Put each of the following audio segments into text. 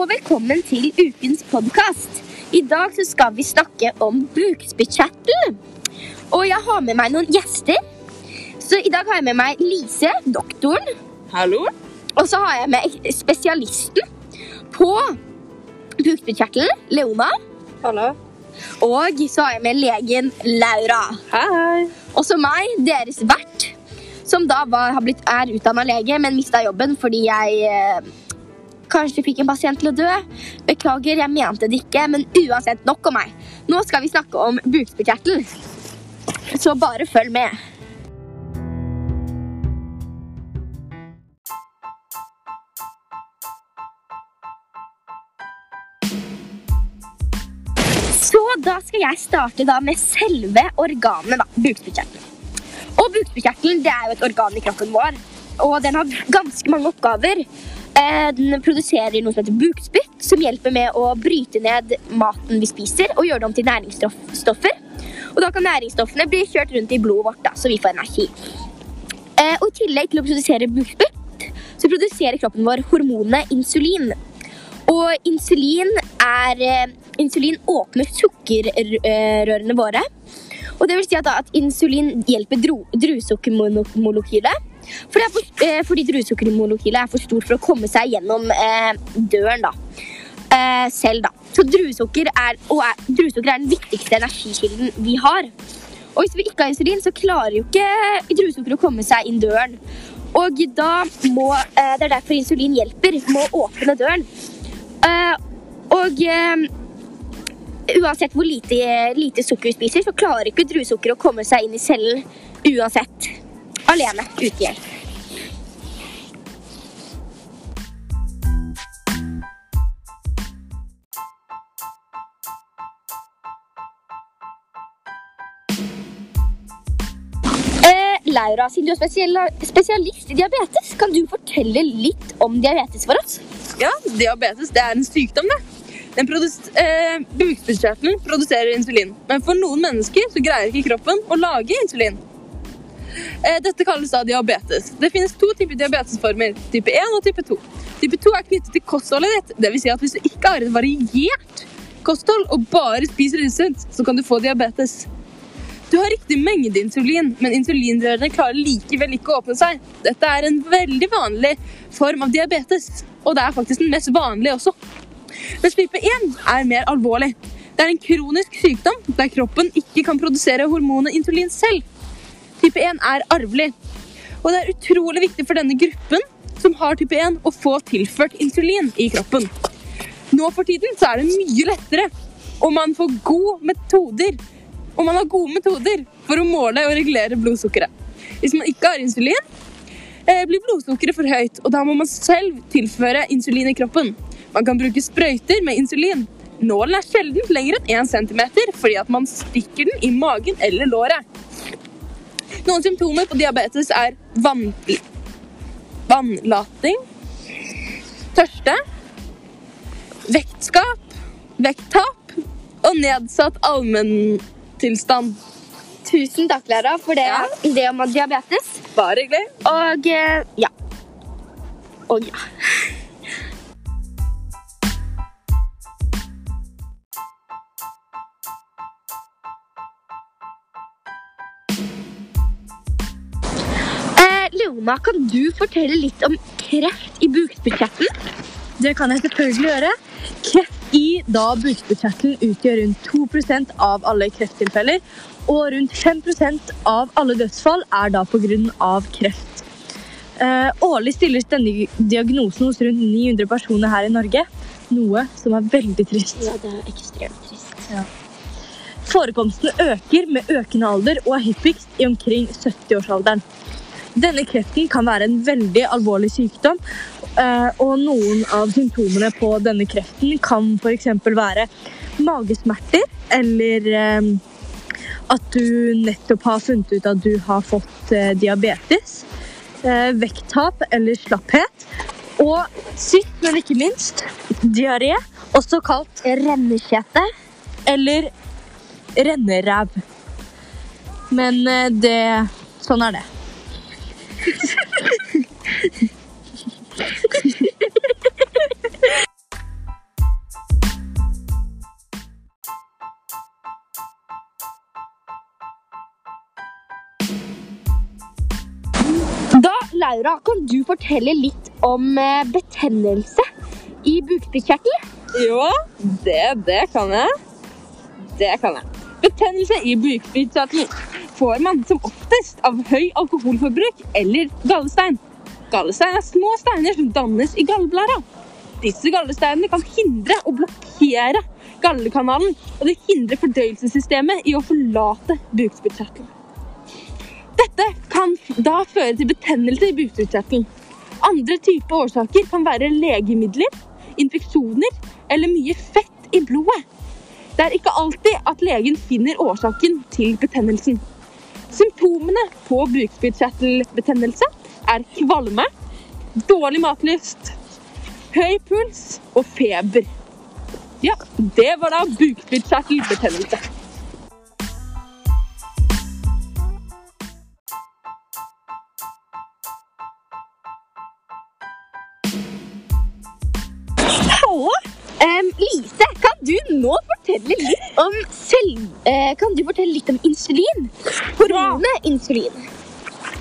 og velkommen til ukens podkast. I dag så skal vi snakke om bukspyttkjertel. Og jeg har med meg noen gjester. Så i dag har jeg med meg Lise, doktoren. Hallo? Og så har jeg med spesialisten på bukspyttkjertelen, Leona. Hallo. Og så har jeg med legen Laura. Hei. Og så meg, deres vert, som da var, har blitt, er utdanna lege, men mista jobben fordi jeg eh, du fikk en pasient til å dø. Beklager, jeg mente det ikke, men uansett, nok om meg. Nå skal vi snakke om bukspyttkjertel. Så bare følg med. Så da skal jeg starte da med selve organet, da, bukspyttkjertelen. Og bukspyttkjertelen er jo et organ i kroppen vår, og den har ganske mange oppgaver. Eh, Den produserer noe som heter bukspytt, som hjelper med å bryte ned maten vi spiser og gjøre det om til næringsstoffer. Og da kan næringsstoffene bli kjørt rundt i blodet vårt, da, så vi får energi. Eh, Og i tillegg til å produsere bukspytt, så produserer kroppen vår hormonet insulin. Og insulin er eh, Insulin åpner sukkerrørene våre. Og det vil si at, at insulin hjelper dro, druesukkermolekylet. For for, eh, fordi druesukkermolekylet er for stort for å komme seg gjennom eh, døren da. Eh, selv. da. Så druesukker er, er, druesukker er den viktigste energikilden vi har. Og hvis vi ikke har insulin, så klarer jo ikke druesukker å komme seg inn døren. Og da må, eh, Det er derfor insulin hjelper med å åpne døren. Eh, og eh, uansett hvor lite, lite sukker vi spiser, så klarer ikke druesukker å komme seg inn i cellen uansett. Alene. Uten hjelp. Eh, Laura, siden du er spesialist i diabetes, kan du fortelle litt om diabetes for oss? Ja, diabetes det er en sykdom, det. Den produs eh, produserer insulin, men for noen mennesker så greier ikke kroppen å lage insulin. Eh, dette kalles da diabetes. Det finnes to typer diabetesformer, type 1 og type 2. Type 2 er knyttet til kostholdet ditt, dvs. Si at hvis du ikke har et variert kosthold og bare spiser usunt, så kan du få diabetes. Du har riktig mengde insulin, men insulinrørene klarer likevel ikke å åpne seg. Dette er en veldig vanlig form av diabetes, og det er faktisk den mest vanlige også. Mens type 1 er mer alvorlig. Det er en kronisk sykdom der kroppen ikke kan produsere hormonet insulin selv. Type 1 er arvelig, og det er utrolig viktig for denne gruppen som har type 1 å få tilført insulin i kroppen. Nå for tiden så er det mye lettere, og man får gode metoder og man har gode metoder for å måle og regulere blodsukkeret. Hvis man ikke har insulin, eh, blir blodsukkeret for høyt, og da må man selv tilføre insulin i kroppen. Man kan bruke sprøyter med insulin. Nålen er sjelden lenger enn 1 cm fordi at man stikker den i magen eller låret. Noen symptomer på diabetes er vann, vannlating, tørste, vektskap, vekttap og nedsatt allmenntilstand. Tusen takk, Lara, for det, Ja. det om diabetes. Bare hyggelig. Og eh, ja. Og ja. Leona, kan du fortelle litt om kreft i bukspyttkjertelen? Det kan jeg selvfølgelig gjøre. Kreft i da bukspyttkjertelen utgjør rundt 2% av alle krefttilfeller, og rundt 5% av alle dødsfall er da pga. kreft. Eh, årlig stilles denne diagnosen hos rundt 900 personer her i Norge, noe som er veldig trist. Ja, det er ekstremt trist. Forekomsten øker med økende alder og er hyppigst i omkring 70-årsalderen. Denne kreften kan være en veldig alvorlig sykdom, eh, og noen av symptomene på denne kreften kan f.eks. være magesmerter, eller eh, at du nettopp har funnet ut at du har fått eh, diabetes, vekttap eller slapphet, og sist, men ikke minst, diaré, også kalt Rennekjete. eller renneræv. Men det Sånn er det. Laura, kan du fortelle litt om eh, betennelse i bukspyttkjertel? Jo, det, det kan jeg. Det kan jeg. Betennelse i bukspyttkjertelen får man som oftest av høy alkoholforbruk eller gallestein. Gallestein er små steiner som dannes i gallblæra. Disse gallesteinene kan hindre og blokkere gallekanalen, og det hindrer fordøyelsessystemet i å forlate bukspyttkjertelen. Dette kan da føre til betennelse i bukspyttkjertelen. Andre typer årsaker kan være legemidler, infeksjoner eller mye fett i blodet. Det er ikke alltid at legen finner årsaken til betennelsen. Symptomene på bukspyttkjertelbetennelse er kvalme, dårlig matlyst, høy puls og feber. Ja, det var da bukspyttkjertelbetennelse. Fortelle litt om selv... eh, kan du fortelle litt om insulin? Hormonet insulin.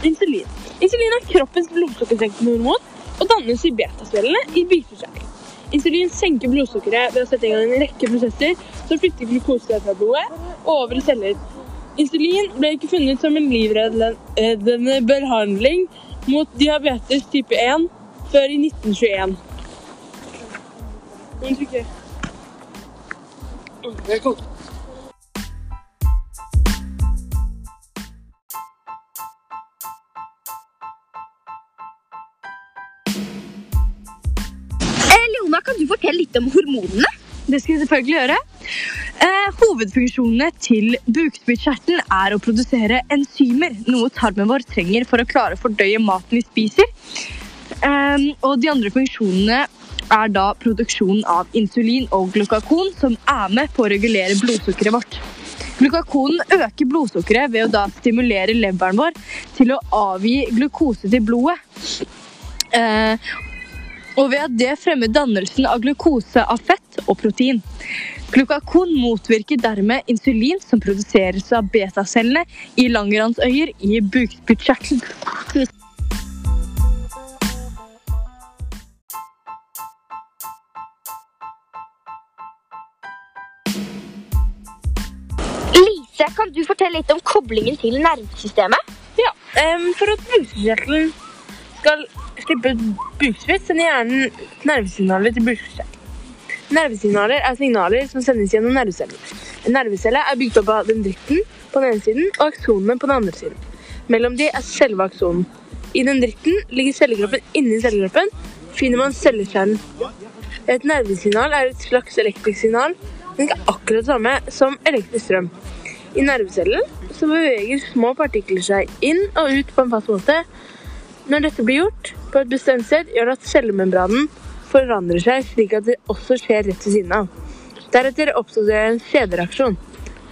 Insulin. Insulin er kroppens blodsukkersenkende hormon og dannes i betacellene i bukspyttkjertelen. Insulin senker blodsukkeret ved å sette i gang en rekke prosesser som flytter glukose fra blodet og over i celler. Insulin ble ikke funnet som en livreddende behandling mot diabetes type 1 før i 1921. Eh, Leona, kan du fortelle litt om hormonene? Det skal jeg selvfølgelig gjøre. Eh, hovedfunksjonene til bukspyttkjertelen er å produsere enzymer, noe tarmen vår trenger for å klare å fordøye maten vi spiser. Eh, og de andre funksjonene er da produksjonen av insulin og glukakon, som er med på å regulere blodsukkeret vårt. Glukakonen øker blodsukkeret ved å da stimulere leveren vår til å avgi glukose til blodet. Eh, og ved at det fremmer dannelsen av glukose av fett og protein. Glukakon motvirker dermed insulin som produseres av betacellene i langransøyer i bukspyttkjertelen. Kan du fortelle litt om koblingen til nervesystemet? Ja, um, For at bukspyttkjertelen skal slippe ut bukspytt, sender hjernen nervesignaler til bukspyttkjertelen. Nervesignaler er signaler som sendes gjennom nerveceller. En nervecelle er bygd opp av dendritten på den ene siden og aksonene på den andre siden. Mellom de er selve aksonen. I dendritten ligger cellekroppen inni cellekroppen. Finner man cellekjernen. Et nervesignal er et slags elektrisk signal, men ikke akkurat det samme som elektrisk strøm. I nervecellen så beveger små partikler seg inn og ut på en fast måte. Når dette blir gjort på et bestemt sted, gjør det at cellemembranen forandrer seg slik at det også skjer rett ved siden av. Deretter oppstår det en kjedereaksjon.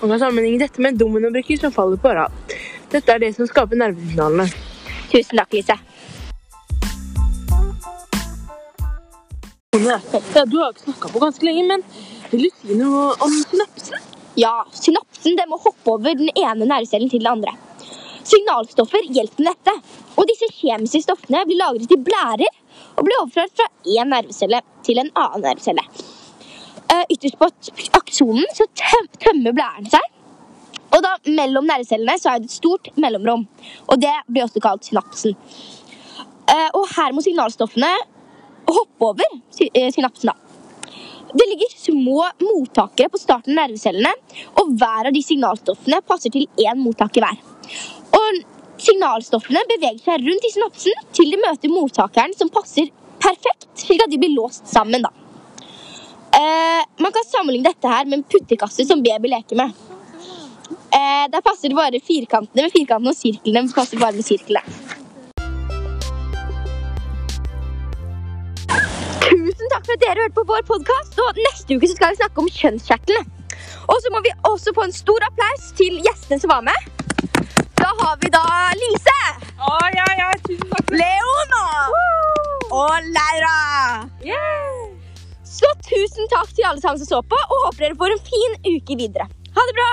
Man kan sammenligne dette med dominobrikker som faller på rad. Dette er det som skaper nervesignalene. Tusen takk, Lise. Ja, du har ikke snakka på ganske lenge, men vil du si noe om synapsen? Ja, synapsen må hoppe over den ene nervecellen til den andre. Signalstoffer hjelper med dette. Og disse kjemiske stoffene blir lagret i blærer og blir overført fra én nervecelle til en annen nervecelle. Eh, Ytterst på aksonen så tømmer blæren seg. Og da mellom nervecellene så er det et stort mellomrom. Og det blir også kalt synapsen. Eh, Og her må signalstoffene hoppe over eh, synapsen. da. Det ligger små mottakere på starten av nervecellene, og hver av de signalstoffene passer til én mottaker hver. Og signalstoffene beveger seg rundt i synapsen til de møter mottakeren som passer perfekt, slik at de blir låst sammen. Da. Eh, man kan sammenligne dette her med en puttekasse som baby leker med. Eh, der passer bare firkantene med firkantene og sirklene passer bare med sirklene. For at dere hørte på vår podkast. Og neste uke så skal vi snakke om kjønnskjertlene. Og så må vi også få en stor applaus til gjestene som var med. Da har vi da Lise, Å, ja, ja, tusen takk. Leona og Laura. Så tusen takk til alle sammen som så på, og håper dere får en fin uke videre. Ha det bra!